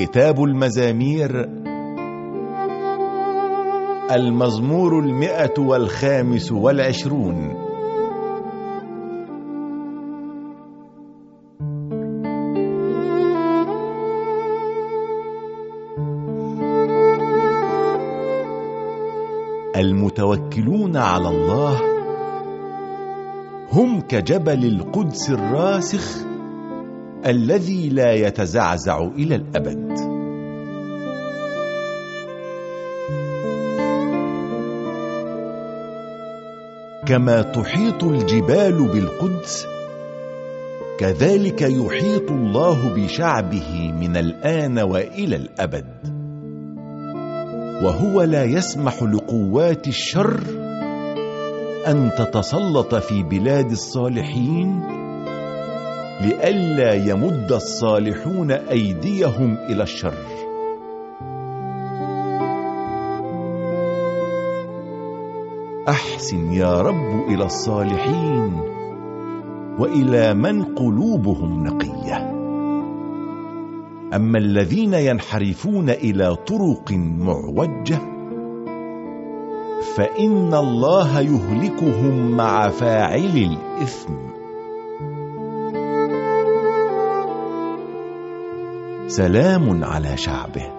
كتاب المزامير المزمور المئة والخامس والعشرون. المتوكلون على الله هم كجبل القدس الراسخ الذي لا يتزعزع إلى الأبد. كما تحيط الجبال بالقدس كذلك يحيط الله بشعبه من الآن وإلى الأبد. وهو لا يسمح لقوات الشر أن تتسلط في بلاد الصالحين لئلا يمد الصالحون أيديهم إلى الشر. أحسن يا رب إلى الصالحين وإلى من قلوبهم نقية. أما الذين ينحرفون إلى طرق معوجة فإن الله يهلكهم مع فاعل الإثم. سلام على شعبه.